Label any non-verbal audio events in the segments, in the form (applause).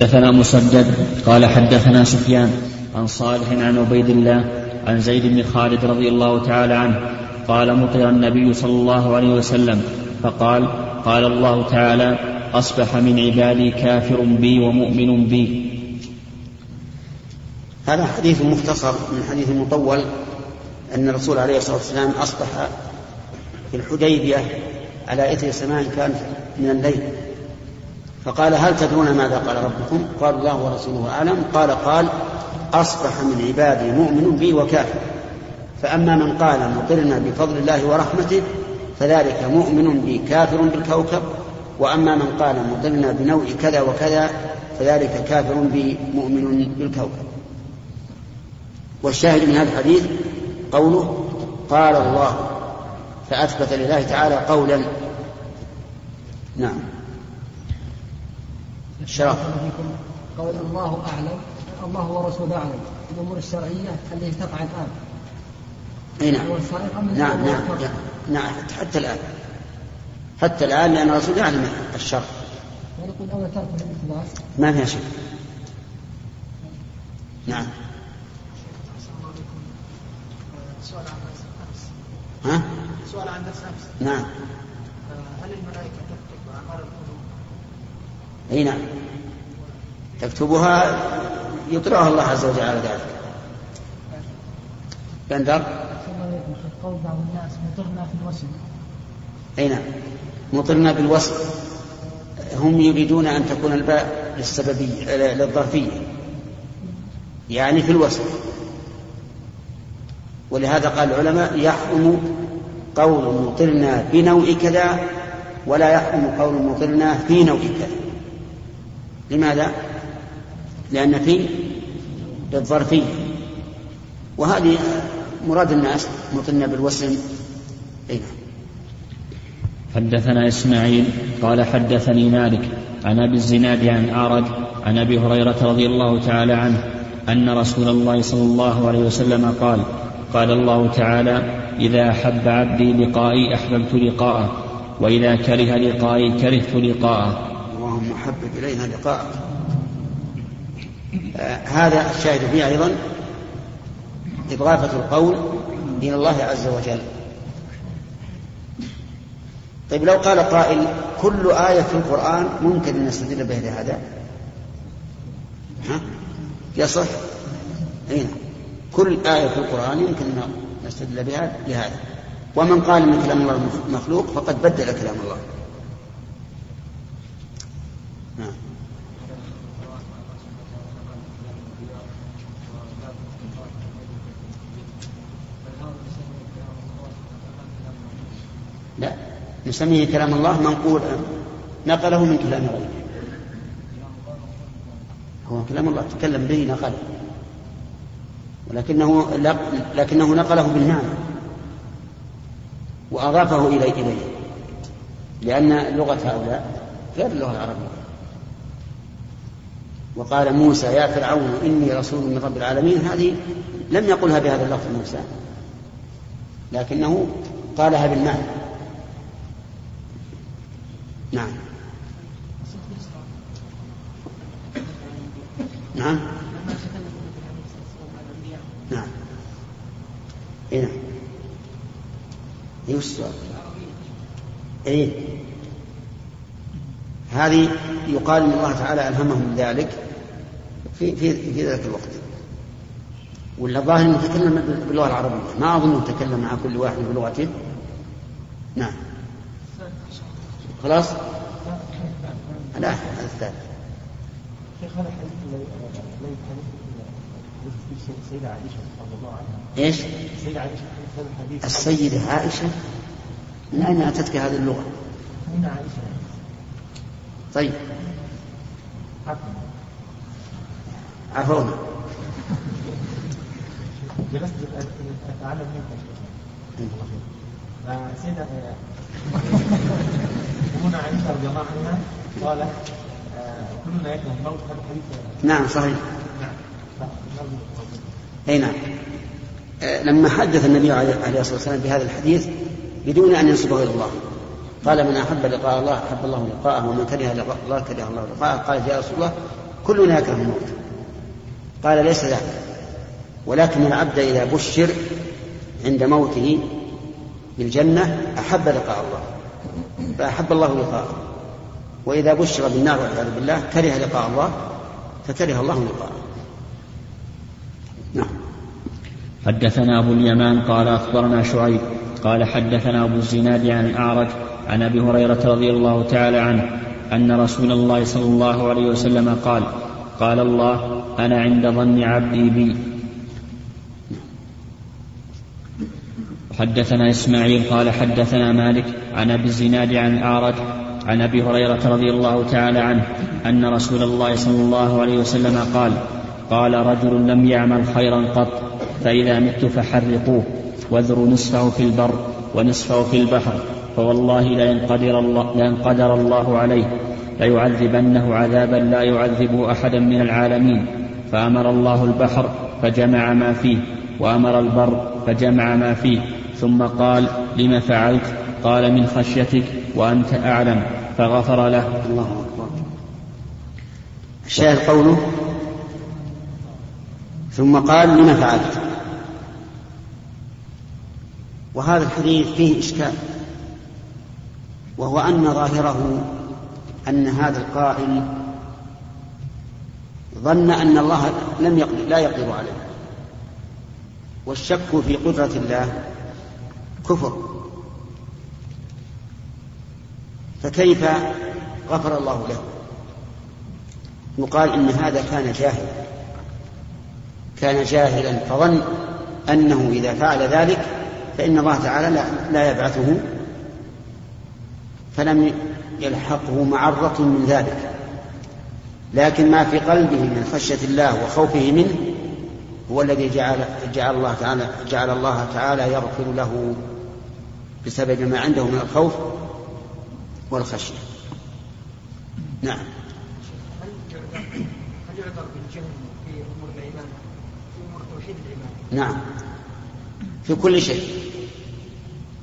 حدثنا مسدد قال حدثنا سفيان عن صالح عن عبيد الله عن زيد بن خالد رضي الله تعالى عنه قال مطر النبي صلى الله عليه وسلم فقال قال الله تعالى أصبح من عبادي كافر بي ومؤمن بي. هذا حديث مختصر من حديث مطول أن الرسول عليه الصلاة والسلام أصبح في الحديبية على إثر سماء كانت من الليل. فقال هل تدرون ماذا قال ربكم؟ قالوا الله ورسوله أعلم. قال قال أصبح من عبادي مؤمن بي وكافر. فأما من قال مطرنا بفضل الله ورحمته فذلك مؤمن بي كافر بالكوكب. وأما من قال مطرنا بنوع كذا وكذا فذلك كافر بي مؤمن بالكوكب. والشاهد من هذا الحديث قوله قال الله فأثبت لله تعالى قولا. نعم. الشرف قول الله أعلم. الله ورسوله أعلم. الأمور الشرعية التي تقع الآن. اي نعم. نعم نعم نعم. حتى الآن. حتى الآن لأن الرسول يعلم الشر ونقول أو ترك الاقتباس ما فيها شك. نعم. سؤال عن درس أمس ها؟ سؤال عن درس أمس نعم هل تكتب أعمال القلوب؟ أي نعم. تكتبها يطلعها الله عز وجل على ذلك. بندر قول بعض الناس مطرنا في أي نعم. مطرنا بالوصف هم يريدون أن تكون الباء للسببية للظرفية. يعني في الوصف ولهذا قال العلماء يحرم قول مطرنا بنوع كذا ولا يحرم قول مطرنا في نوع كذا. لماذا؟ لأن في للظرفية وهذه مراد الناس مطرنا بالوسم أي نعم. حدثنا إسماعيل قال حدثني مالك عن أبي الزناد عن أعرج عن أبي هريرة رضي الله تعالى عنه أن رسول الله صلى الله عليه وسلم قال قال الله تعالى إذا أحب عبدي لقائي أحببت لقاءه وإذا كره لقائي كرهت لقاءه. اللهم حبب إلينا لقاءك آه هذا الشاهد فيه أيضا إضافة القول إلى الله عز وجل. طيب لو قال قائل كل آية في القرآن ممكن أن نستدل بها لهذا؟ ها؟ يصح؟ أي نعم. كل آية في القرآن يمكن أن نستدل بها لهذا. ومن قال ان كلام الله مخلوق فقد بدل كلام الله. نعم. لا نسميه كلام الله منقول نقله من كلام غيره هو كلام الله تكلم به نقله. ولكنه لكنه نقله بالمعنى. وأضافه إليه إليه. لأن لغة هؤلاء غير اللغة العربية. وقال موسى يا فرعون إني رسول من رب العالمين. هذه لم يقلها بهذا اللفظ موسى لكنه قالها بالمعنى. نعم. نعم. نعم. اي نعم السؤال؟ اي هذه يقال إن الله تعالى ألهمهم ذلك. في في في ذلك الوقت. ولا ظاهر إنه تكلم باللغة العربية. ما اظنه تكلم مع كل واحد بلغته. نعم. خلاص؟ لا هذا الثالث. شيخ هذا الحديث السيدة عائشة رضي الله عنها إيش؟ السيدة عائشة. هذا الحديث السيدة عائشة من أين أتتك هذه اللغة؟ من عائشة. طيب. حكم عفونا جلست أتعلم منك فسيدة أمنا عائشة رضي الله عنها قالت آه، كلنا يكره الموت هذا حديث نعم صحيح. أي نعم. آه، لما حدث النبي عليه الصلاة والسلام بهذا الحديث بدون أن ينسبه إلى الله. قال من أحب لقاء الله أحب الله لقاءه ومن كره لقاء الله كره الله لقاءه. قال يا رسول الله كلنا يكره الموت. قال ليس ذاك. ولكن العبد إذا بشر عند موته بالجنة أحب لقاء الله فأحب الله لقاءه. وإذا بشر بالنار والعياذ بالله كره لقاء الله فكره الله لقاءه. نعم. حدثنا أبو اليمان قال أخبرنا شعيب قال حدثنا أبو الزناد عن الأعرج عن أبي هريرة رضي الله تعالى عنه أن رسول الله صلى الله عليه وسلم قال قال الله أنا عند ظن عبدي بي. حدثنا إسماعيل قال حدثنا مالك عن أبي الزناد عن الأعرج عن أبي هريرة رضي الله تعالى عنه أن رسول الله صلى الله عليه وسلم قال قال رجل لم يعمل خيرا قط فإذا مت فحرقوه واذروا نصفه في البر ونصفه في البحر فوالله لئن قدر الله, لئن قدر الله عليه. ليعذبنه عذابا لا يعذبه أحدا من العالمين. فأمر الله البحر فجمع ما فيه وأمر البر فجمع ما فيه. ثم قال لم فعلت؟ قال من خشيتك وأنت أعلم. فغفر له. الله أكبر. الشاهد قوله ثم قال لم فعلت؟ وهذا الحديث فيه إشكال وهو أن ظاهره أن هذا القائل ظن أن الله لم يقدر لا يقدر عليه. والشك في قدرة الله كفر. فكيف غفر الله له؟ يقال إن هذا كان جاهلا. كان جاهلا فظن أنه إذا فعل ذلك فإن الله تعالى لا, لا يبعثه. فلم يلحقه معرة من ذلك لكن ما في قلبه من خشية الله وخوفه منه هو الذي جعل جعل الله تعالى جعل الله تعالى يغفر له بسبب ما عنده من الخوف والخشية. نعم. هل يعذر في امور الايمان في امور توحيد الايمان؟ نعم. في كل شيء.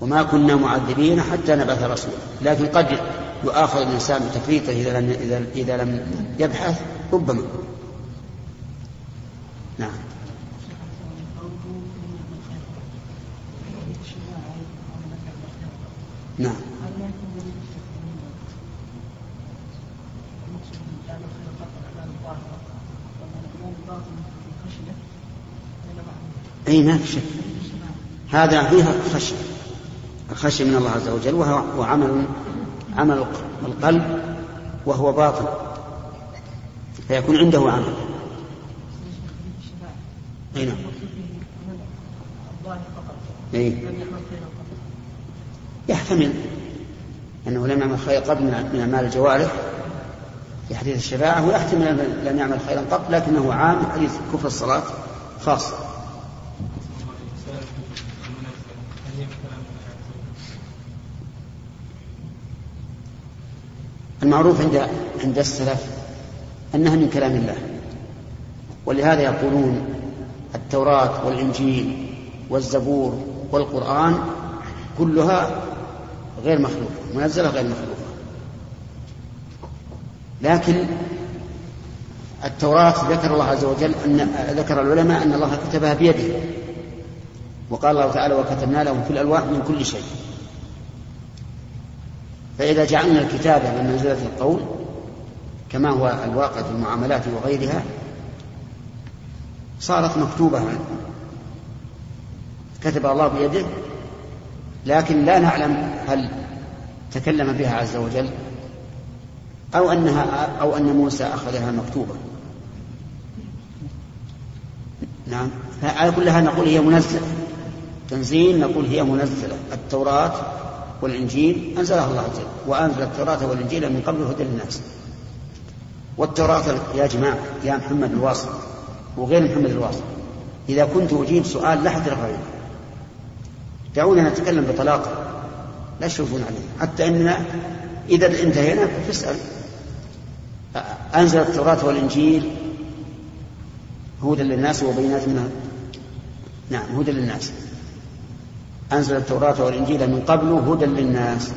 وما كنا معذبين حتى نبعث رسولا، لكن قد يؤاخذ الإنسان بتفريطه إذا لم إذا إذا لم يبحث ربما. نعم. نعم أي ما في شك هذا فيها خشية الخشية من الله عز وجل وهو عمل عمل القلب وهو باطل فيكون عنده عمل. أي نعم. أي. يحتمل أنه لم يعمل خير قبل من أعمال الجوارح في حديث الشفاعة ويحتمل لم يعمل خيرا قبل لكنه عام حديث كفر الصلاة خاص المعروف عند عند السلف أنها من كلام الله. ولهذا يقولون التوراة والإنجيل والزبور والقرآن كلها غير مخلوقة منزلة غير مخلوقة. لكن التوراة ذكر الله عز وجل أن ذكر العلماء أن الله كتبها بيده. وقال الله تعالى وكتبنا لهم في الألواح من كل شيء. فإذا جعلنا الكتابة من منزلة القول كما هو الواقع في المعاملات وغيرها صارت مكتوبة كتب الله بيده لكن لا نعلم هل تكلم بها عز وجل أو أنها أو أن موسى أخذها مكتوبة. نعم. فعلى كل حال نقول هي منزلة. تنزيل نقول هي منزلة. التوراة والإنجيل أنزلها الله عز وجل وأنزل التوراة والإنجيل من قبل هدى للناس. والتوراة يا جماعة يا محمد الواصل وغير محمد الواصل. إذا كنت أجيب سؤال لا حد غيره دعونا نتكلم بطلاقة. لا تشوفون عليه حتى أننا إذا انتهينا فاسأل. أنزل التوراة والإنجيل هدى للناس وبينات منها. نعم هدى للناس. أنزل التوراة والإنجيل من قبل هدى للناس.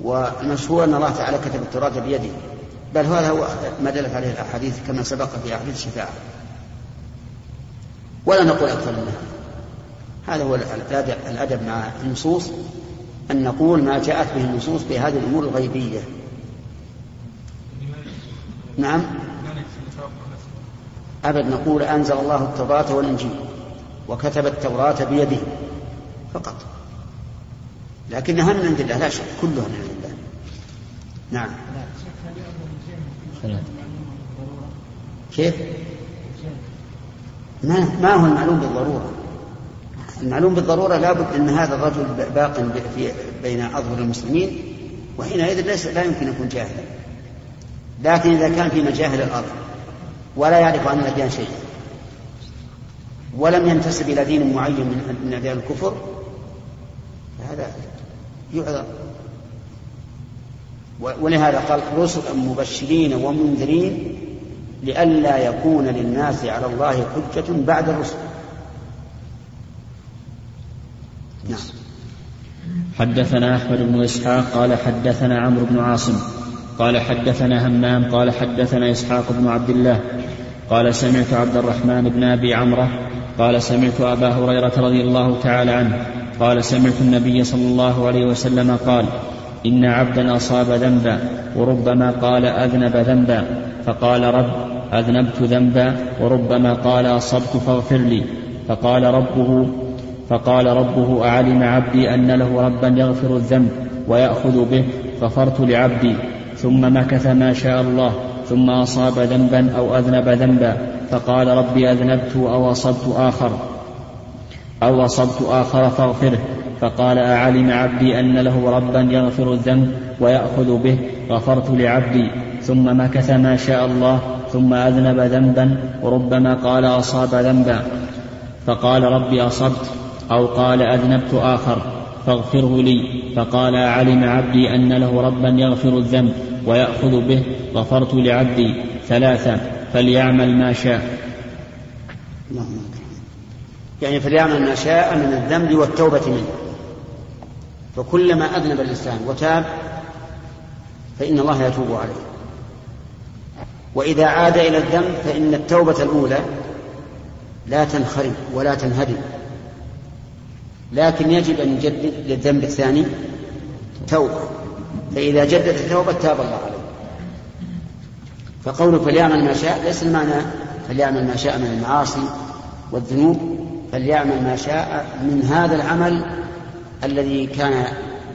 والمشهور أن الله تعالى كتب التوراة بيده. بل هذا هو ما دلت عليه الأحاديث كما سبق في أحاديث الشفاعة. ولا نقول أكثر من هذا. هذا هو الأدب مع النصوص. أن نقول ما جاءت به النصوص بهذه الأمور الغيبية. نعم؟ أبد نقول أنزل الله التوراة والإنجيل. وكتب التوراة بيده. فقط. لكنها من عند الله لا شك كلها من عند الله. نعم. كيف؟ ما ما هو المعلوم بالضرورة؟ المعلوم بالضرورة لابد أن هذا الرجل باق في بين أظهر المسلمين وحينئذ ليس لا يمكن يكون جاهلا لكن إذا كان في مجاهل الأرض ولا يعرف عن الأديان شيئا ولم ينتسب إلى دين معين من أديان الكفر فهذا يعذر. ولهذا قال رسلا مبشرين ومنذرين لئلا يكون للناس على الله حجة بعد الرسل. نعم. حدثنا أحمد بن إسحاق قال حدثنا عمرو بن عاصم قال حدثنا همام قال حدثنا إسحاق بن عبد الله قال سمعت عبد الرحمن بن أبي عمرة قال سمعت أبا هريرة رضي الله تعالى عنه قال سمعت النبي صلى الله عليه وسلم قال إن عبدا أصاب ذنبا وربما قال أذنب ذنبا فقال رب أذنبت ذنبا وربما قال أصبت فاغفر لي فقال ربه فقال ربه أعلم عبدي أن له ربا يغفر الذنب ويأخذ به غفرت لعبدي ثم مكث ما شاء الله ثم أصاب ذنبا أو أذنب ذنبا فقال ربي أذنبت أو أصبت آخر. أو أصبت آخر فاغفره. فقال أعلم عبدي أن له ربا يغفر الذنب ويأخذ به. غفرت لعبدي. ثم مكث ما شاء الله. ثم أذنب ذنبا. وربما قال أصاب ذنبا. فقال ربي أصبت أو قال أذنبت آخر. فاغفره لي. فقال علم عبدي أن له ربا يغفر الذنب. ويأخذ به غفرت لعبدي ثلاثة فليعمل ما شاء. يعني فليعمل ما شاء من الذنب والتوبة منه. فكلما أذنب الإنسان وتاب فإن الله يتوب عليه. وإذا عاد إلى الذنب فإن التوبة الأولى لا تنخرم ولا تنهدم. لكن يجب أن يجدد للذنب الثاني توبة. فإذا جدد التوبة تاب الله عليه. فقوله فليعمل ما شاء ليس المعنى فليعمل ما شاء من المعاصي والذنوب فليعمل ما شاء من هذا العمل الذي كان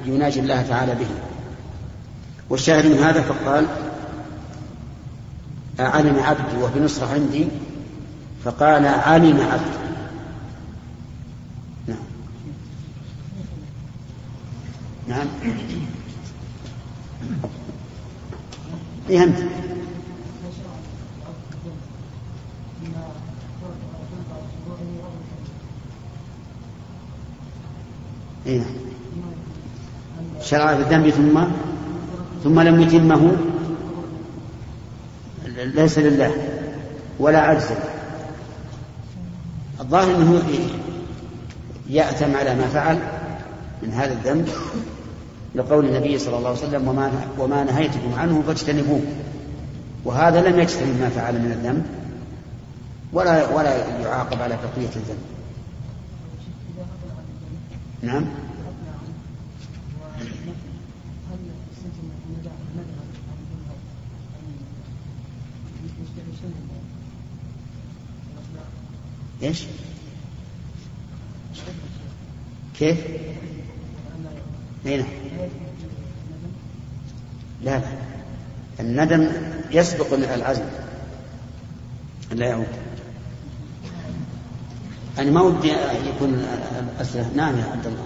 يناجي الله تعالى به. والشاهد من هذا فقال علم عبدي وفي نصرة عندي فقال علم عبدي نعم. نعم. فهمت. إيه؟ شرع في الذنب ثم ثم لم يتمه. ليس لله ولا عجز. الظاهر إنه يأتم على ما فعل من هذا الذنب لقول النبي صلى الله عليه وسلم وما وما نهيتكم عنه فاجتنبوه وهذا لم يجتنب ما فعل من الذنب ولا ولا يعاقب على بقية الذنب نعم إيش؟ كيف؟ هنا لا لا الندم يسبق العزم. لا يعود. أنا ما ودي يكون أسئلة نعم يا عبد الله.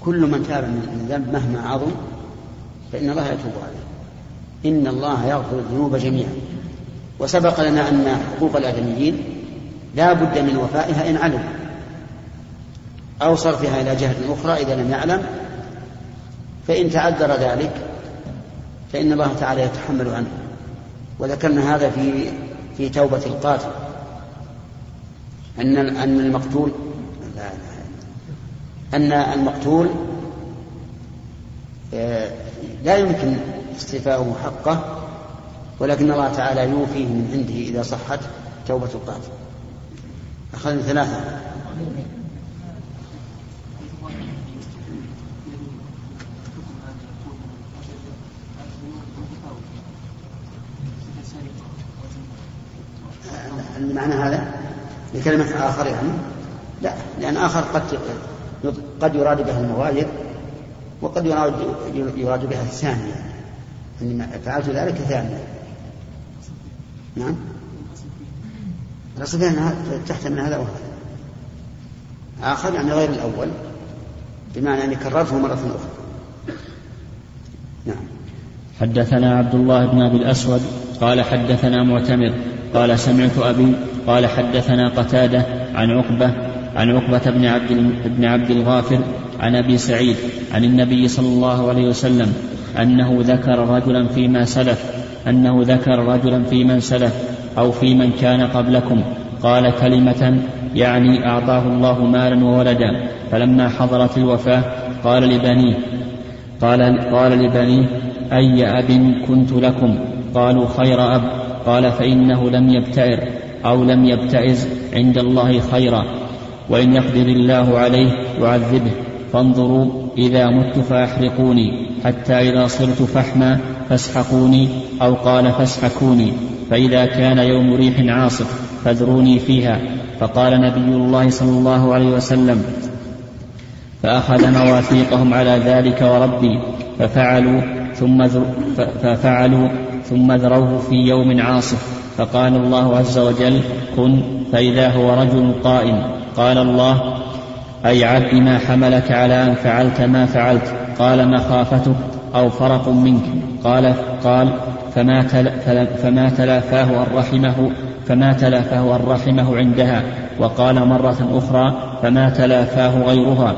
كل من تاب من ذنب مهما عظم فإن الله يتوب عليه. إن الله يغفر الذنوب جميعا. وسبق لنا أن حقوق الآدميين لا بد من وفائها إن علم. أو صرفها إلى جهة أخرى إذا لم يعلم. فإن تعذر ذلك فإن الله تعالى يتحمل عنه. وذكرنا هذا في في توبة القاتل. أن أن المقتول لا أن المقتول آه، لا يمكن استيفاؤه حقه ولكن الله تعالى يوفيه من عنده إذا صحت توبة القاتل. أخذنا ثلاثة. المعنى هذا؟ لكلمة آخر يعني؟ لا لأن آخر قد قد يراد بها المغاير وقد يراد يراد بها الثانية. إنما فعلت ذلك ثانية. نعم. الأصل أنها تحتمل هذا وهذا آخر يعني غير الأول بمعنى أني كررته مرة أخرى. نعم. حدثنا عبد الله بن أبي الأسود قال حدثنا معتمر قال سمعت أبي قال حدثنا قتادة عن عقبة عن عقبة بن عبد بن عبد الغافر عن أبي سعيد عن النبي صلى الله عليه وسلم أنه ذكر رجلا فيما سلف أنه ذكر رجلا في من سلف أو في من كان قبلكم قال كلمة يعني أعطاه الله مالا وولدا فلما حضرت الوفاة قال لبنيه قال, قال لبنيه أي أب كنت لكم؟ قالوا خير أب. قال فإنه لم يبتئر أو لم يبتئز عند الله خيرا وإن يقدر الله عليه يعذبه فانظروا إذا مت فأحرقوني حتى إذا صرت فحما فاسحقوني أو قال فاسحكوني. فإذا كان يوم ريح عاصف فاذروني فيها. فقال نبي الله صلى الله عليه وسلم فأخذ مواثيقهم على ذلك وربي ففعلوا ثم ففعلوا ثم ذروه في يوم عاصف. فقال الله عز وجل كن فإذا هو رجل قائم. قال الله أي عبد ما حملك على أن فعلت ما فعلت. قال مخافتك أو فرق منك. قال قال فما, فما تلافاه أن رحمه فما تلافاه أن رحمه عندها. وقال مرة أخرى فما تلافاه غيرها.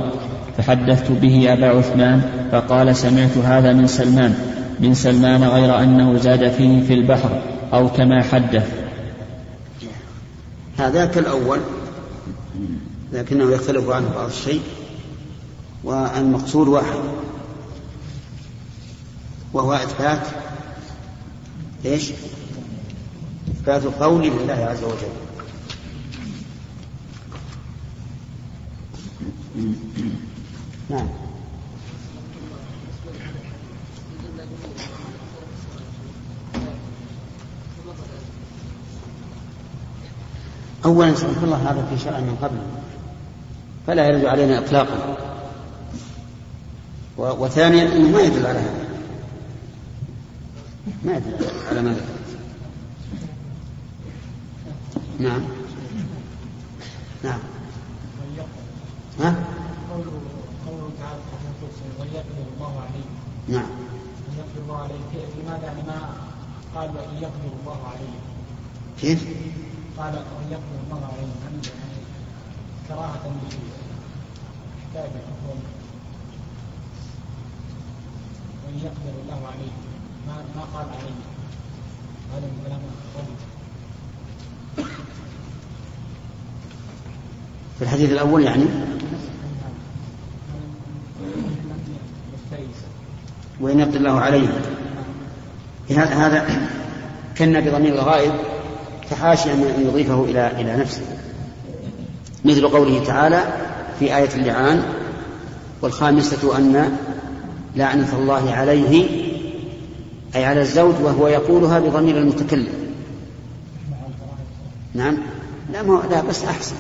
فحدثت به أبا عثمان فقال سمعت هذا من سلمان. من سلمان غير أنه زاد فيه في البحر أو كما حدث. هذا كالأول لكنه يختلف عنه بعض الشيء والمقصود واحد وهو إثبات إيش؟ إثبات قول لله عز وجل. نعم. أولا سبحان الله هذا في شرع من قبل. فلا يرد علينا إطلاقا. وثانيا أنه ما يدل على هذا. ما يدل على ما ذكرت نعم. نعم. ها؟ قوله تعالى ويقدر الله عليه نعم. يقدر الله عليه لماذا لما قال وان يقدر الله عليه. كيف؟ قال وان يقدر الله عليه. كراهة لحكاية الحكم وان يقدر الله عليه ما ما قال عليه. هذا من كلام في الحديث الأول يعني؟ وإن يقدر الله عليه. هذا كنا بضمير الغائب فحاشي أن يضيفه إلى إلى نفسه. مثل قوله تعالى في آية اللعان والخامسة أن لعنة الله عليه أي على الزوج وهو يقولها بضمير المتكلم. نعم؟ لا ما لا بس أحسن.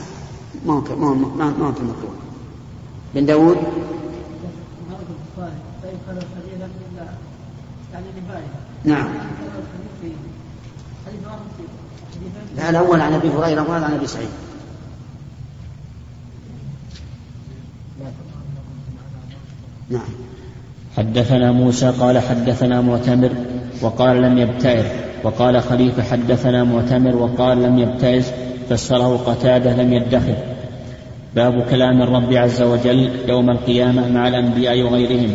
ما هو ما هو ما هو المكروه بن داود؟ نعم. لا الأول عن أبي هريرة وهذا عن أبي سعيد. نعم. حدثنا موسى قال حدثنا معتمر وقال لم يبتئر وقال خليفة حدثنا معتمر وقال لم يبتئس فسره قتادة لم يدخر. باب كلام الرب عز وجل يوم القيامة مع الأنبياء وغيرهم.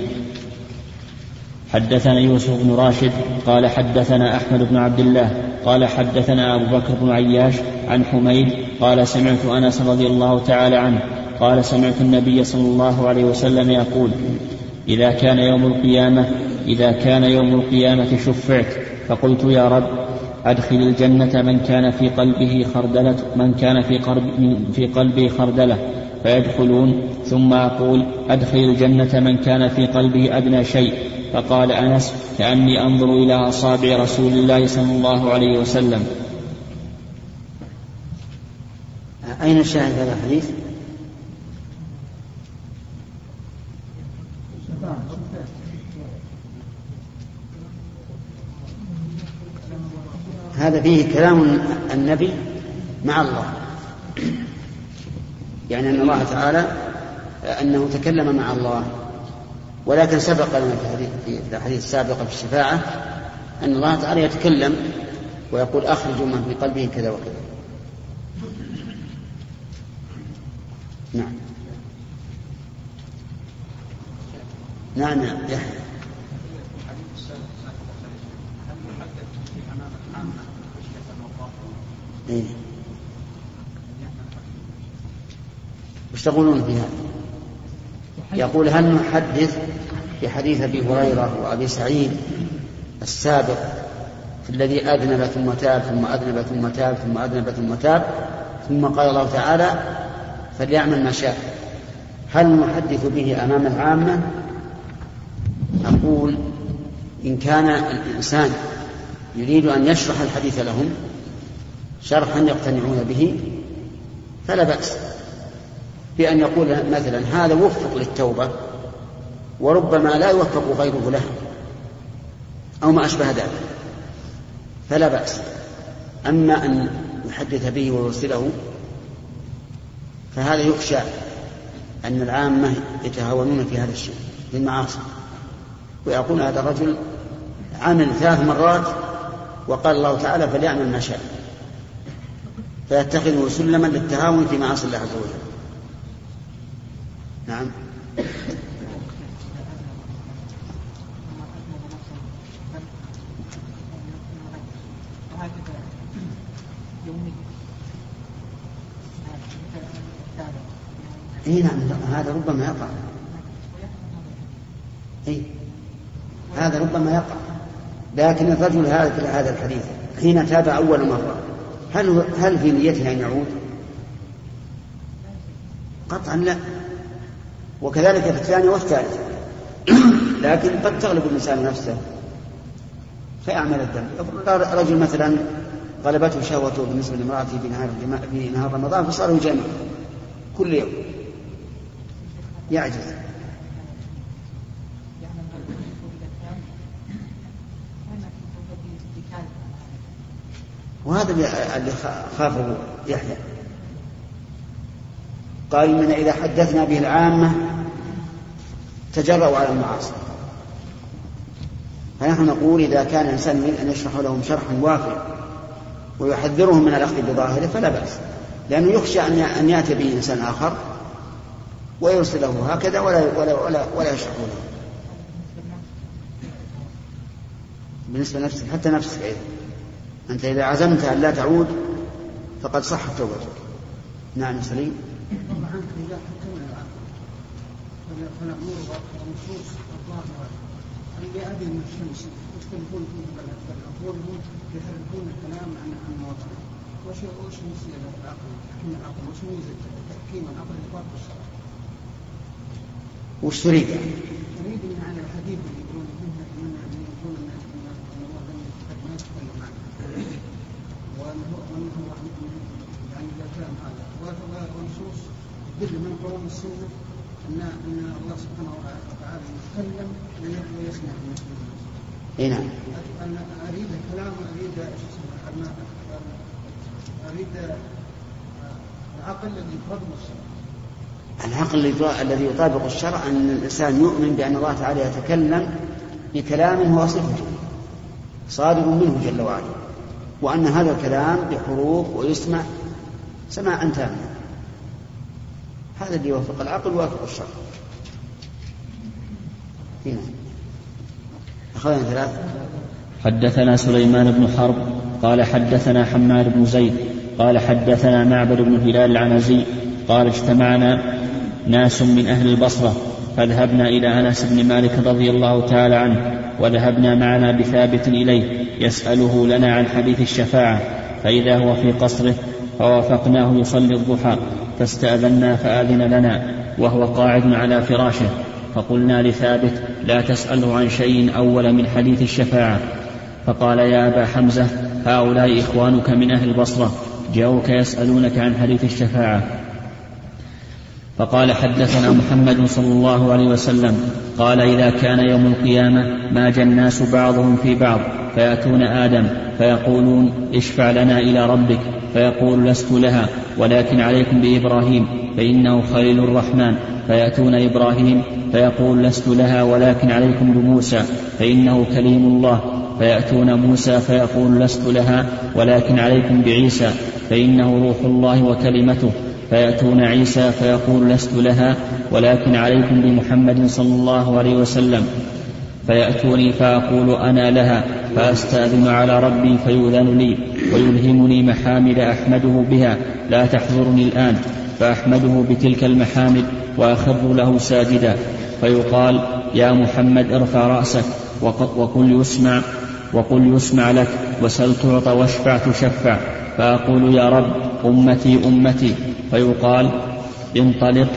حدثنا يوسف بن راشد قال حدثنا أحمد بن عبد الله قال حدثنا أبو بكر بن عياش عن حميد قال سمعت أنس رضي الله تعالى عنه قال سمعت النبي صلى الله عليه وسلم يقول إذا كان يوم القيامة إذا كان يوم القيامة شفعت. فقلت يا رب أدخل الجنة من كان في قلبه خردلة من كان في قلب في قلبه خردلة. فيدخلون ثم أقول أدخل الجنة من كان في قلبه أدنى شيء. فقال أنس كأني أنظر إلى أصابع رسول الله صلى الله عليه وسلم. أين الشاهد هذا الحديث؟ هذا فيه كلام النبي مع الله. يعني أن الله تعالى أنه تكلم مع الله. ولكن سبق لنا في الأحاديث السابقة في الشفاعة أن الله تعالى يتكلم ويقول أخرجوا من في قلبه كذا وكذا. نعم. نعم يحيى إيه؟ وش تقولون في هذا؟ يقول هل نحدث بحديث أبي هريرة وأبي سعيد السابق الذي أذنب ثم تاب ثم أذنب ثم تاب ثم أذنب ثم تاب ثم قال الله تعالى فليعمل ما شاء هل نحدث به أمام العامة أقول إن كان الإنسان يريد أن يشرح الحديث لهم شرحا يقتنعون به فلا بأس بأن يقول مثلا هذا وفق للتوبة وربما لا يوفق غيره له أو ما أشبه ذلك فلا بأس. أما أن يحدث به ويرسله فهذا يخشى أن العامة يتهاونون في هذا الشيء في المعاصي ويقول هذا الرجل عمل ثلاث مرات وقال الله تعالى فليعمل ما شاء. فيتخذه سلما للتهاون في معاصي الله عز وجل. نعم. إي نعم هذا ربما يقع. إي هذا ربما يقع. لكن الرجل هذا في هذا الحديث حين تاب أول مرة هل هل في نيته أن يعود؟ قطعا لا. وكذلك في الثانية والثالثة. (clears throat) لكن قد تغلب الإنسان نفسه. فيعمل الذنب رجل مثلا غلبته شهوته بالنسبة لامرأته بنهار في نهار رمضان فصار يجامع كل يوم. يعجز. وهذا اللي خافه يحيى. قال إننا إذا حدثنا به العامة تجرأوا على المعاصي. فنحن نقول إذا كان الإنسان يريد أن يشرح لهم شرحا وافيا ويحذرهم من الأخذ بظاهره فلا بأس. لأنه يخشى أن يأتي به إنسان آخر ويرسله هكذا ولا ولا ولا, ولا يشرح له بالنسبة لنفسك حتى نفسك أيضا. أنت إذا عزمت أن لا تعود فقد صحت توبتك نعم سليم إذا حكمنا في يحرفون الكلام عن عن وش وش العقل تحكيم العقل وش ميزة تحكيم العقل؟ وش تريد يعني؟ تريد من عن الحديث اللي يقولون من من يقول ان الله لم ما يتكلم عنه وانه وانه يعني اذا كان هذا ونصوص تدل من قول السنة ان ان الله سبحانه وتعالى يتكلم ويسمع المسلمين. اي نعم. أنا اريد كلام اريد اريد العقل الذي يطابق الشرع. العقل الذي يطابق الشرع أن الإنسان يؤمن بأن الله تعالى يتكلم بكلام هو صفته صادر منه جل وعلا وأن هذا الكلام بحروف ويسمع. سماعا تاما هذا اللي يوافق العقل ويوافق الشرع. هنا. أخذنا ثلاثة. حدثنا سليمان بن حرب قال حدثنا حماد بن زيد قال حدثنا معبد بن هلال العنزي قال اجتمعنا ناس من أهل البصرة فذهبنا إلى أنس بن مالك رضي الله تعالى عنه وذهبنا معنا بثابت إليه يسأله لنا عن حديث الشفاعة فإذا هو في قصره فوافقناه يصلي الضحى فاستأذنا فآذن لنا وهو قاعد على فراشه فقلنا لثابت لا تسأله عن شيء أول من حديث الشفاعة فقال يا أبا حمزة هؤلاء إخوانك من أهل البصرة جاءوك يسألونك عن حديث الشفاعة فقال حدثنا محمد صلى الله عليه وسلم قال إذا كان يوم القيامة ماج الناس بعضهم في بعض فيأتون آدم فيقولون اشفع لنا إلى ربك فيقول لست لها ولكن عليكم بإبراهيم فإنه خليل الرحمن فيأتون إبراهيم فيقول لست لها ولكن عليكم بموسى فإنه كليم الله فيأتون موسى فيقول لست لها ولكن عليكم بعيسى فإنه روح الله وكلمته. فيأتون عيسى فيقول لست لها ولكن عليكم بمحمد صلى الله عليه وسلم. فيأتوني فأقول أنا لها فأستأذن على ربي فيؤذن لي ويلهمني محامد أحمده بها لا تحضرني الآن فأحمده بتلك المحامد وأخر له ساجدا. فيقال يا محمد ارفع رأسك وقل يسمع. وقل يسمع لك وسل تعطى واشفع تشفع. فأقول يا رب أمتي أمتي. فيقال انطلق.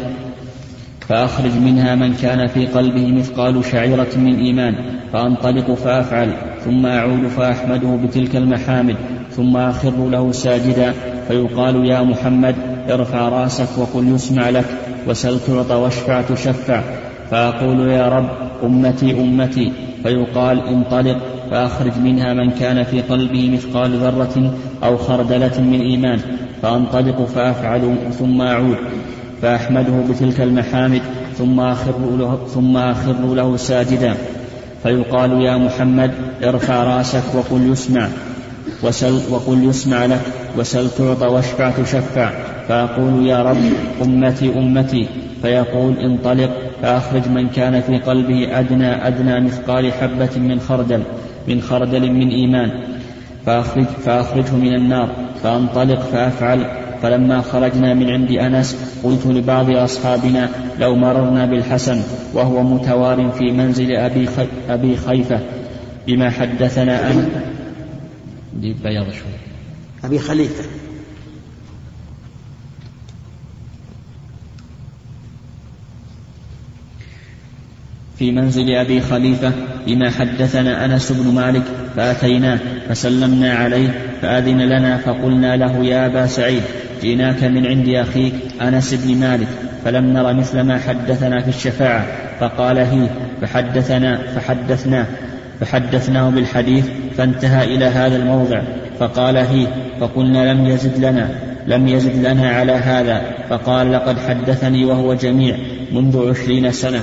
فأخرج منها من كان في قلبه مثقال شعيرة من إيمان. فأنطلق فأفعل. ثم أعود فأحمده بتلك المحامد. ثم أخر له ساجدا. فيقال يا محمد ارفع رأسك وقل يسمع لك. وسل تعطى واشفع تشفع. فأقول يا رب أمتي أمتي. فيقال انطلق. فأخرج منها من كان في قلبه مثقال ذرة أو خردلة من إيمان فأنطلق فأفعل ثم أعود فأحمده بتلك المحامد ثم أخر له, ثم أخر له ساجدا. فيقال يا محمد ارفع رأسك وقل يسمع وسل وقل يسمع لك وسل تعطى واشفع تشفع. فأقول يا رب أمتي أمتي. فيقول انطلق فأخرج من كان في قلبه أدنى أدنى مثقال حبة من خردل. من خردل من إيمان فأخرج فأخرجه من النار فأنطلق فأفعل فلما خرجنا من عند أنس قلت لبعض أصحابنا لو مررنا بالحسن وهو متوار في منزل أبي, خي أبي خيفة بما حدثنا أن بياض شوي. أبي خليفة. في منزل أبي خليفة بما حدثنا أنس بن مالك فأتيناه فسلمنا عليه فأذن لنا فقلنا له يا أبا سعيد جئناك من عند أخيك أنس بن مالك فلم نر مثل ما حدثنا في الشفاعة فقال هي فحدثنا فحدثناه فحدثناه بالحديث فانتهى إلى هذا الموضع فقال هي فقلنا لم يزد لنا لم يزد لنا على هذا فقال لقد حدثني وهو جميع منذ عشرين سنة.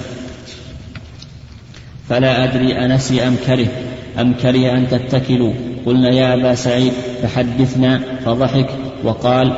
فلا أدري أنسي أم كره أم كره أن تتكلوا. قلنا يا أبا سعيد فحدثنا فضحك وقال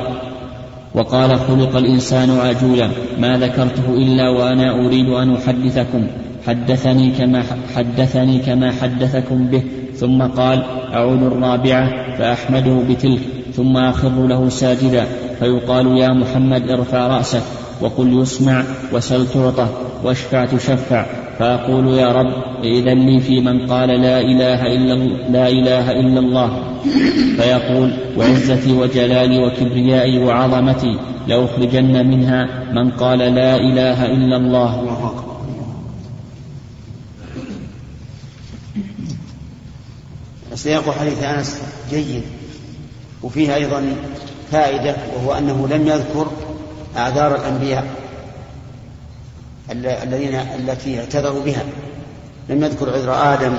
وقال خلق الإنسان عجولا ما ذكرته إلا وأنا أريد أن أحدثكم. حدثني كما حدثني كما حدثكم به. ثم قال أعود الرابعة فأحمده بتلك ثم أخر له ساجدا. فيقال يا محمد ارفع رأسك وقل يسمع وسل تعطى واشفع تشفع. فأقول يا رب إذن لي في من قال لا إله إلا لا إله إلا الله. فيقول وعزتي وجلالي وكبريائي وعظمتي لأخرجن منها من قال لا إله إلا الله. سياق حديث أنس جيد وفيه أيضا فائدة وهو أنه لم يذكر أعذار الأنبياء. الذين التي اعتذروا بها. لم يذكر عذر آدم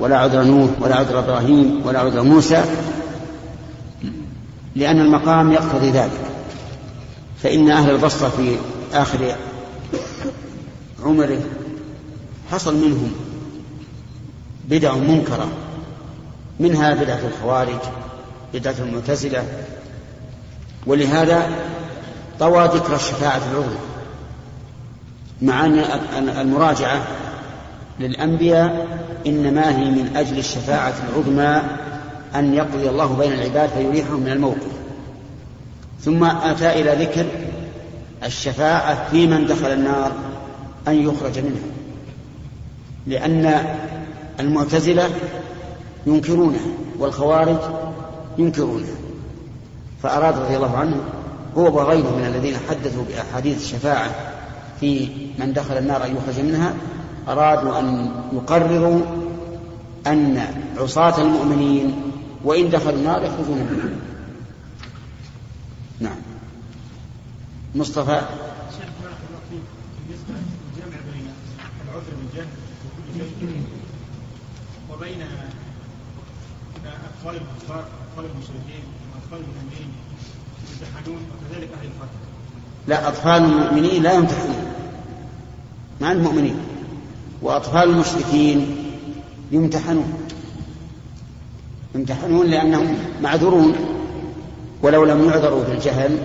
ولا عذر نوح ولا عذر إبراهيم ولا عذر موسى لأن المقام يقتضي ذلك. فإن أهل البصرة في آخر عمره حصل منهم بدع منكرة منها بدعة الخوارج بدعة المعتزلة ولهذا طوى ذكر الشفاعة العظمى. مع أن المراجعة للأنبياء إنما هي من أجل الشفاعة العظمى أن يقضي الله بين العباد فيريحهم من الموقف. ثم أتى إلى ذكر الشفاعة في من دخل النار أن يخرج منها لأن المعتزلة ينكرونها والخوارج ينكرونها. فأراد رضي الله عنه هو وغيره من الذين حدثوا بأحاديث الشفاعة في من دخل النار أن يخرج منها أرادوا أن يقرروا أن عصاة المؤمنين وإن دخلوا النار يخرجون منها. نعم. مصطفى؟ وبين اطفال الكفار اطفال المشركين واطفال المؤمنين يمتحنون وكذلك أهل الفترة لا أطفال المؤمنين لا يمتحنون. مع المؤمنين وأطفال المشركين يمتحنون. يمتحنون لأنهم معذورون. ولو لم يعذروا بالجهل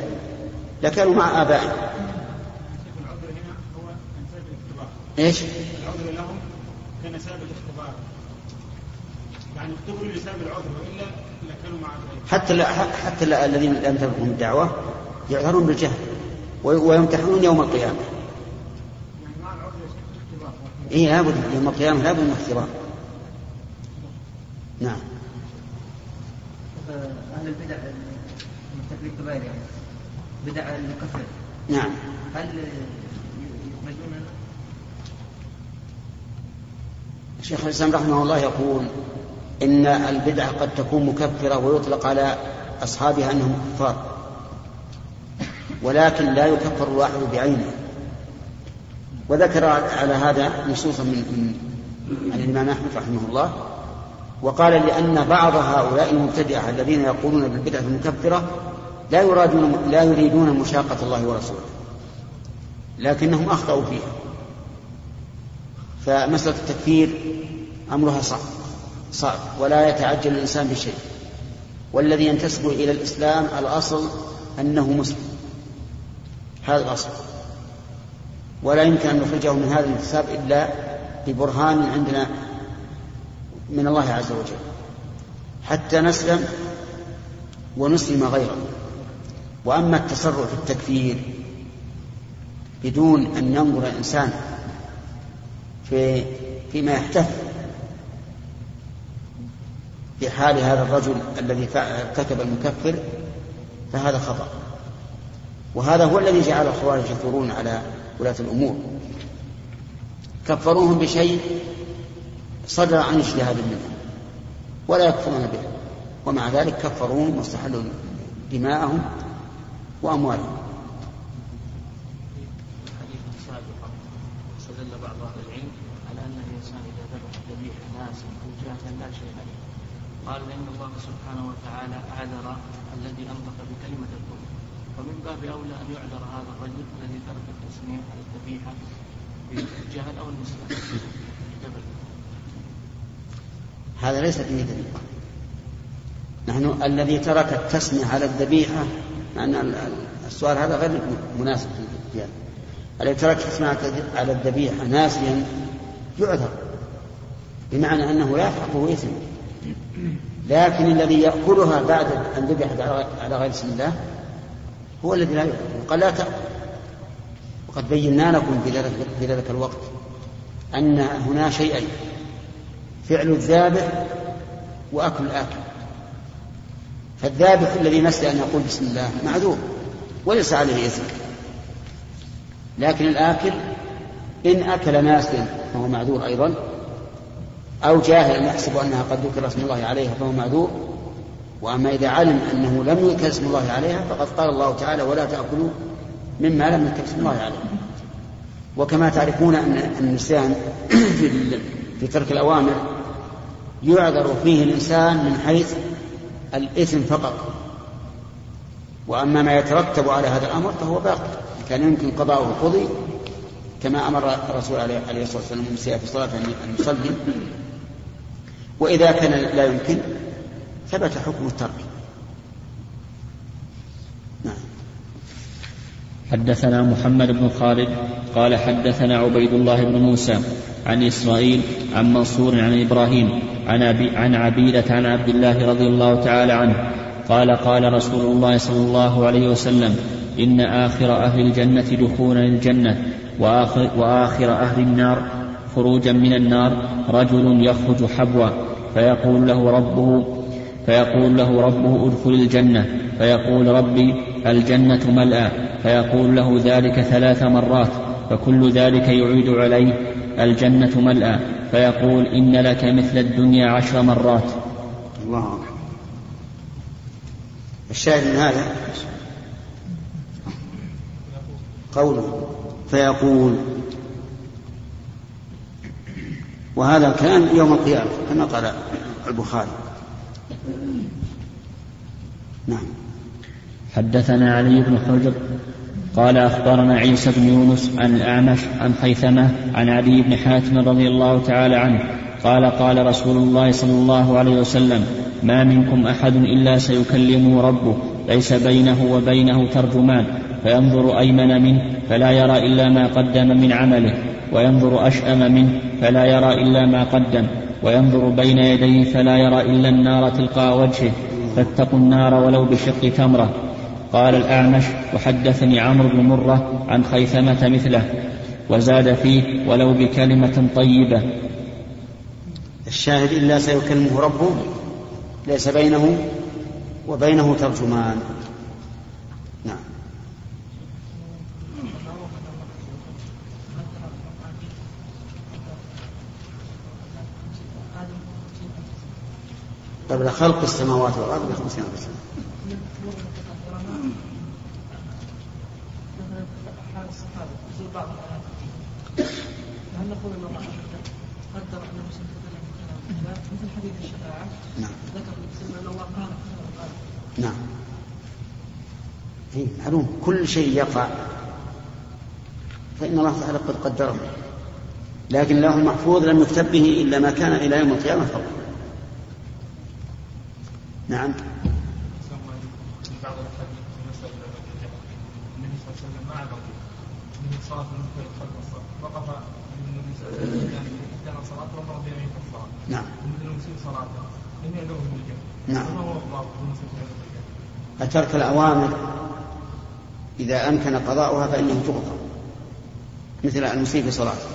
لكانوا مع آبائهم. شيخ العذر هنا هو انساب الاختبار. لهم يعني اختبروا لسبب العذر وإلا لكانوا مع غيرهم حتى لا حتى لا الذين لم تبلغهم الدعوة يعذرون بالجهل وي- ويمتحنون يوم القيامة يعني مع العذر يا شيخ اختبار إيه لابد يوم القيامة لابد من اختبار نعم. أهل البدع المرتكبين الكبائر يعني؟ بدع المكفر. نعم. هل يخرجون شيخ الإسلام رحمه الله يقول إن البدعة قد تكون مكفرة ويطلق على أصحابها أنهم كفار ولكن لا يكفر الواحد بعينه. وذكر على هذا نصوصا من عن الإمام أحمد رحمه الله وقال لأن بعض هؤلاء المبتدعة الذين يقولون بالبدعة المكفرة لا يرادون لا يريدون مشاقة الله ورسوله لكنهم أخطأوا فيها. فمسألة التكفير أمرها صعب صعب ولا يتعجل الإنسان بشيء. والذي ينتسب إلى الإسلام الأصل أنه مسلم. هذا الأصل. ولا يمكن أن نخرجه من هذا الانتساب إلا ببرهان عندنا من الله عز وجل. حتى نسلم ونسلم غيره. وأما التسرع في التكفير بدون أن ينظر الإنسان في فيما يحتف بحال هذا الرجل الذي ارتكب المكفر فهذا خطأ. وهذا هو الذي جعل الخوارج يثورون على ولاة الأمور. كفروهم بشيء صدر عن اجتهاد منهم ولا يكفرون به ومع ذلك كفروهم واستحلوا دماءهم وأموالهم. استدل بعض أهل العلم على أن الإنسان إذا ذبح ذبيحه ناسا أو جاهلا لا شيء عليه. قال إن الله سبحانه وتعالى أعذر الذي أنطق بكلمة الكفر ومن باب أولى أن يعذر هذا الرجل الذي ترك التسميه على الذبيحه بالجهل أو النسيان. هذا ليس فيه دليل. نحن الذي ترك التسمية على الذبيحة ال- السؤال هذا غير مناسب في هذا الذي ترك التسمية على الذبيحة ناسيا يعذر بمعنى أنه لا يلحقه إثم. لكن الذي يأكلها بعد أن ذبحت على غير اسم الله هو الذي لا يؤكل قال لا تأكل. وقد بينا لكم في ذلك الوقت أن هنا شيئين فعل الذابح وأكل الآكل. فالذابح الذي نسي أن يقول بسم الله معذور وليس عليه إثم لكن الآكل إن أكل ناسيا فهو معذور أيضا أو جاهل يحسب أنها قد ذكر اسم الله عليها فهو معذور وأما إذا علم أنه لم يذكر اسم الله عليها فقد قال الله تعالى ولا تأكلوا مما لم يذكر اسم الله عليه وكما تعرفون أن النسيان في ترك الأوامر يعذر فيه الإنسان من حيث الإثم فقط. وأما ما يترتب على هذا الأمر فهو باقي كان يمكن قضاؤه قضي كما أمر الرسول عليه الصلاة والسلام في الصلاة أن يصلي. وإذا كان لا يمكن ثبت حكم الترك. نعم. حدثنا محمد بن خالد قال حدثنا عبيد الله بن موسى عن إسرائيل عن منصور عن إبراهيم عن, عن عبيدة عن عبد الله رضي الله تعالى عنه قال قال رسول الله صلى الله عليه وسلم إن آخر أهل الجنة دخولا الجنة وآخر, وآخر أهل النار خروجا من النار رجل يخرج حبوا فيقول له ربه فيقول له ربه ادخل الجنة. فيقول ربي الجنة ملأى فيقول له ذلك ثلاث مرات. فكل ذلك يعيد عليه. الجنة ملأى فيقول إن لك مثل الدنيا عشر مرات. الله أكبر. الشاهد من هذا؟ قوله. فيقول. وهذا الكلام يوم القيامة كما قال البخاري. نعم. حدثنا علي بن حجر قال أخبرنا عيسى بن يونس عن الأعمش عن خيثمة عن علي بن حاتم رضي الله تعالى عنه قال قال رسول الله صلى الله عليه وسلم ما منكم أحد إلا سيكلمه ربه ليس بينه وبينه ترجمان فينظر أيمن منه فلا يرى إلا ما قدم من عمله وينظر أشأم منه فلا يرى إلا ما قدم وينظر بين يديه فلا يرى إلا النار تلقى وجهه فاتقوا النار ولو بشق تمرة. قال الأعمش وحدثني عمرو بن مرة عن خيثمة مثله وزاد فيه ولو بكلمة طيبة. الشاهد إلا سيكلمه ربه ليس بينه وبينه ترجمان نعم قبل خلق السماوات والأرض بخمسين ألف سنة. هل نقول ان الله قدر مثل حديث الشفاعه نعم. ذكر ان الله قال نعم هي معلوم. كل شيء يقع. فإن الله تعالى قد قدره. لكن له المحفوظ لم يكتب به إلا ما كان إلى يوم القيامة فقط. نعم. بعض في مسألة النبي صلى الله عليه وسلم ما خلف النبي صلى الله عليه وسلم كان بيمين الصلاة نعم. المسيء صلاته لم يدعوه نعم. هو الضابط الأوامر إذا أمكن قضاؤها فإنه تغفر مثل المسيء في صلاته.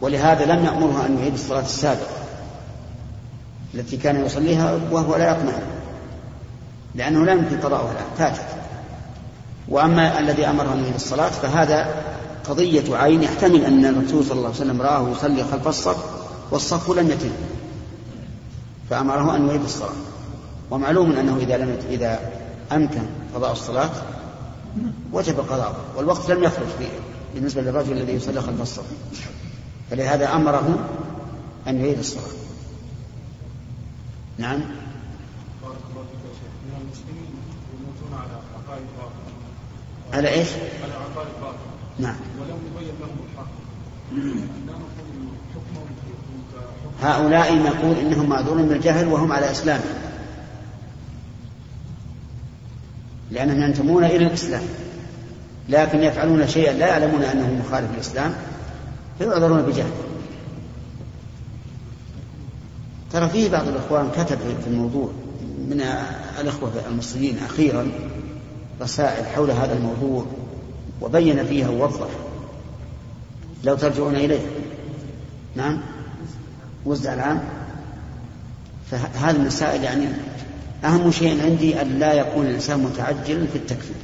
ولهذا لم يأمره أن يعيد الصلاة السابقة. التي كان يصليها وهو لا يطمع. لأنه لا يمكن قضاؤها الآن فاتت. وأما الذي أمره أن يعيد الصلاة فهذا قضية عين يحتمل أن الرسول صلى الله عليه وسلم رآه يصلي خلف الصف والصف لم يتم. فأمره أن يعيد الصلاة. ومعلوم أنه إذا لم إذا أمكن قضاء الصلاة وجب قضاؤه. والوقت لم يخرج فيه بالنسبة للرجل الذي يصلي خلف الصف. فلهذا أمره أن يعيد الصلاة. نعم. بارك الله فيك يا شيخ. من المسلمين يموتون على عقائد باطلة. على إيش؟ على عقائد باطلة. نعم. ولم يبين لهم الحق. هؤلاء نقول إنهم معذورون بالجهل وهم على إسلام. لأنهم ينتمون إلى الإسلام. لكن يفعلون شيئا لا يعلمون أنه مخالف للإسلام فيعذرون بجهل ترى فيه بعض الإخوان كتب في الموضوع من الإخوة المصريين أخيرا رسائل حول هذا الموضوع وبين فيها ووضح. لو ترجعون إليه. نعم؟ وزع العام. فهذه المسائل يعني أهم شيء عندي أن لا يكون الإنسان متعجلا في التكفير.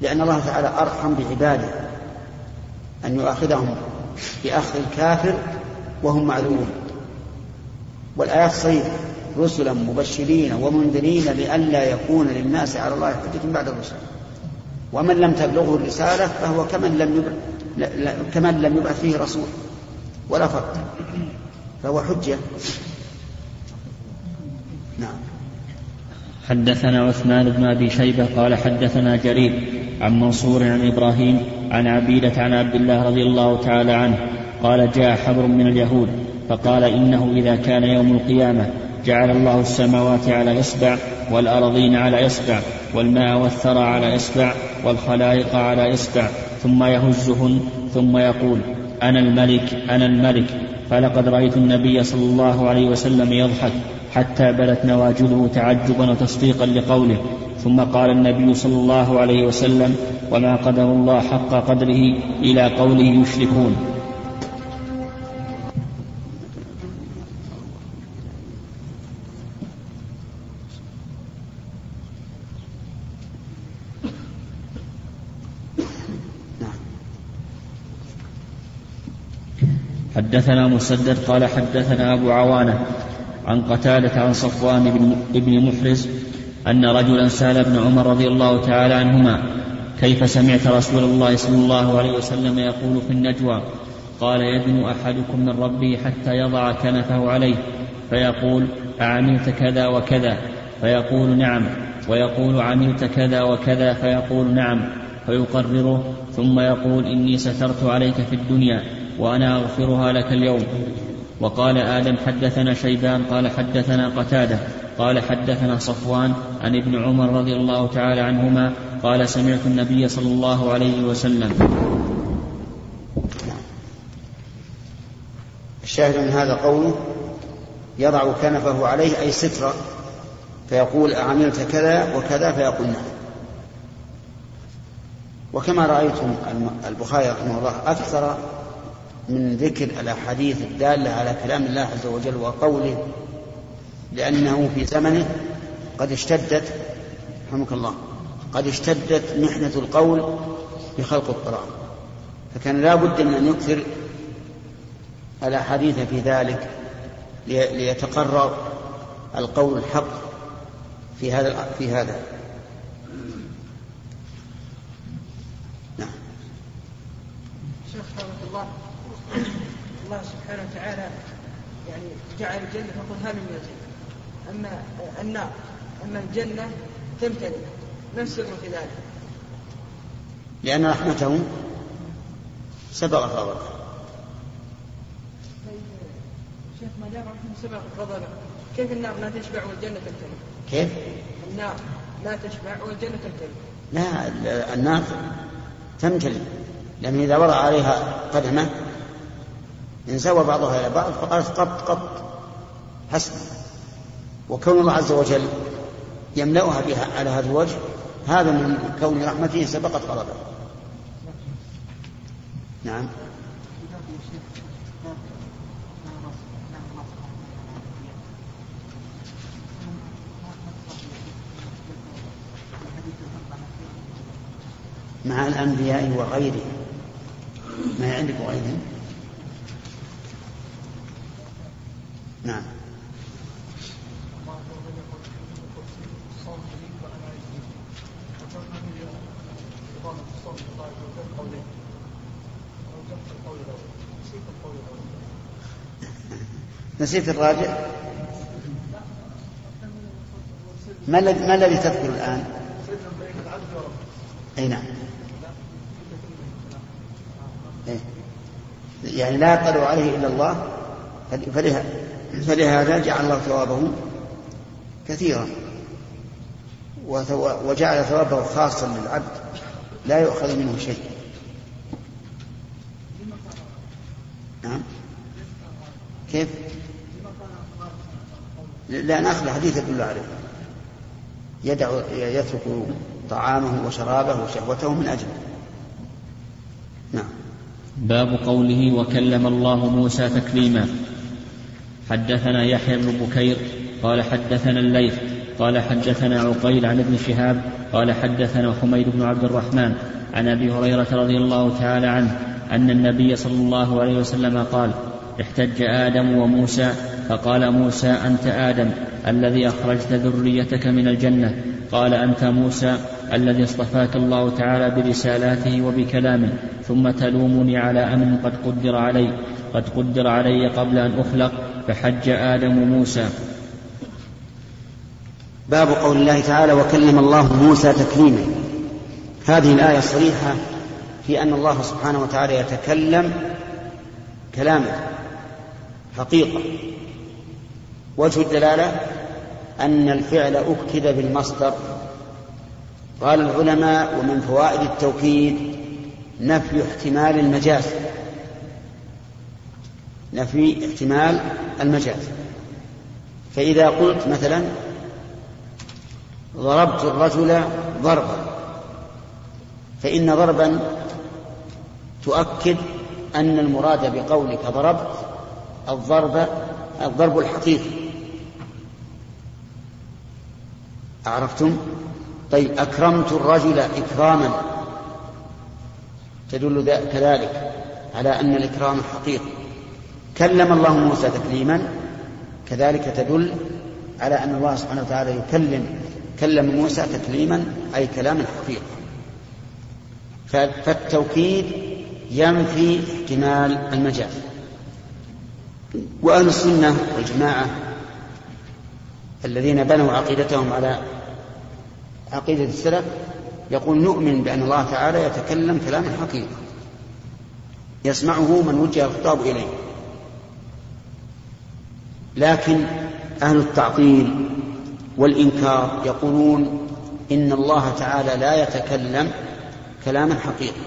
لأن الله تعالى أرحم بعباده أن يؤاخذهم بأخذ الكافر وهم معذورون والآيات صريحة رسلا مبشرين ومنذرين لئلا يكون للناس على الله حجة بعد الرسل. ومن لم تبلغه الرسالة فهو كمن لم يبعث كمن لم يبعث فيه رسول. ولا فرق. فهو حجة. نعم. حدثنا عثمان بن أبي شيبة قال حدثنا جرير عن منصور عن إبراهيم عن عبيدة عن عبد الله رضي الله تعالى عنه قال جاء حبر من اليهود فقال إنه إذا كان يوم القيامة جعل الله السماوات على إصبع والارضين على إصبع والماء والثرى على إصبع والخلائق على إصبع ثم يهزهن ثم يقول أنا الملك أنا الملك. فلقد رأيت النبي صلى الله عليه وسلم يضحك حتى بلت نواجذه تعجبا وتصديقا لقوله. ثم قال النبي صلى الله عليه وسلم وما قدر الله حق قدره إلى قوله يشركون. حدثنا مسدد قال حدثنا أبو عوانة عن قتادة عن صفوان بن, محرز أن رجلا سأل ابن عمر رضي الله تعالى عنهما كيف سمعت رسول الله صلى الله عليه وسلم يقول في النجوى؟ قال يدنو أحدكم من ربه حتى يضع كنفه عليه فيقول أعملت كذا وكذا؟ فيقول نعم. ويقول عملت كذا وكذا؟ فيقول نعم. فيقرره ثم يقول إني سترت عليك في الدنيا. وأنا أغفرها لك اليوم. وقال آدم حدثنا شيبان قال حدثنا قتادة قال حدثنا صفوان عن ابن عمر رضي الله تعالى عنهما قال سمعت النبي صلى الله عليه وسلم. الشاهد من هذا قوله يضع كنفه عليه أي سترة فيقول أعملت كذا وكذا فيقول نعم. وكما رأيتم البخاري رحمه الله أكثر من ذكر الأحاديث الدالة على كلام الله عز وجل وقوله لأنه في زمنه قد اشتدت رحمك الله قد اشتدت محنة القول بخلق القرآن. فكان لا بد من أن يكثر الأحاديث في ذلك ليتقرر القول الحق في هذا في هذا. نعم. شيخ الله. الله سبحانه وتعالى يعني جعل الجنة فقل هل من الجنة أما النار أما الجنة تمتلئ ما السر في ذلك؟ لأن رحمته سبقت غضبه طيب شيخ ما دام رحمته سبقت غضبه كيف النار لا تشبع والجنة تمتلئ؟ كيف؟ النار لا تشبع والجنة تمتلئ لا النار تمتلئ لأن إذا وضع عليها قدمه انزوى بعضها إلى بعض فقالت قط قط حسن وكون الله عز وجل يملأها بها على هذا الوجه هذا من كون رحمته سبقت غضبه. نعم. مع الأنبياء وغيرهم. ما عندك وغيرهم نعم نسيت الراجع ما الذي ما الذي تذكر الآن؟ أي نعم إيه؟ يعني لا يطلع عليه إلا الله فلهذا جعل الله ثوابه كثيرا. وجعل ثوابه خاصا للعبد لا يؤخذ منه شيء. نعم. كيف؟ لا نأخذ حديث يدل عليه. يدع يترك طعامه وشرابه وشهوته من أجله نعم. باب قوله وكلم الله موسى تكليما. حدثنا يحيى بن بكير قال حدثنا الليث قال حدثنا عقيل عن ابن شهاب قال حدثنا حميد بن عبد الرحمن عن أبي هريرة رضي الله تعالى عنه أن النبي صلى الله عليه وسلم قال احتج آدم وموسى فقال موسى أنت آدم الذي أخرجت ذريتك من الجنة. قال أنت موسى الذي اصطفاك الله تعالى برسالاته وبكلامه ثم تلومني على أمر قد قدر علي قد قدر علي قبل أن أخلق فحج آدم موسى. باب قول الله تعالى وكلم الله موسى تكليما. هذه الآية صريحه في أن الله سبحانه وتعالى يتكلم كلاما حقيقة. وجه الدلالة أن الفعل أكد بالمصدر. قال العلماء ومن فوائد التوكيد نفي احتمال المجاز. نفي احتمال المجاز. فإذا قلت مثلا ضربت الرجل ضربا فإن ضربا تؤكد أن المراد بقولك ضربت الضرب الضرب الحقيقي. أعرفتم؟ طيب أكرمت الرجل إكراما تدل كذلك على أن الإكرام حقيقي. كلم الله موسى تكليما كذلك تدل على أن الله سبحانه وتعالى يكلم كلم موسى تكليما أي كلاما حقيقي فالتوكيد ينفي احتمال المجاز. وأهل السنة والجماعة الذين بنوا عقيدتهم على عقيدة السلف يقول نؤمن بأن الله تعالى يتكلم كلاما حقيقي يسمعه من وجه الخطاب إليه. لكن أهل التعطيل والإنكار يقولون إن الله تعالى لا يتكلم كلاما حقيقي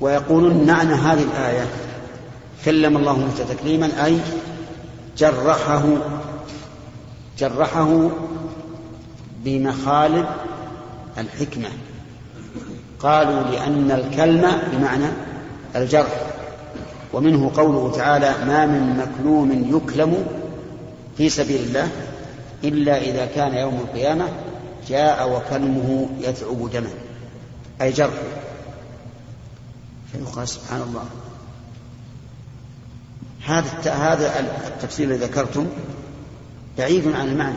ويقولون معنى هذه الآية كلم الله موسى تكليما أي جرحه جرحه بمخالب الحكمة. قالوا لأن الكلمة بمعنى الجرح. ومنه قوله تعالى ما من مكلوم يكلم في سبيل الله إلا إذا كان يوم القيامة جاء وكلمه يثعب دما أي جرح. فيقال سبحان الله. هذا هذا التفسير الذي ذكرتم بعيد عن المعنى.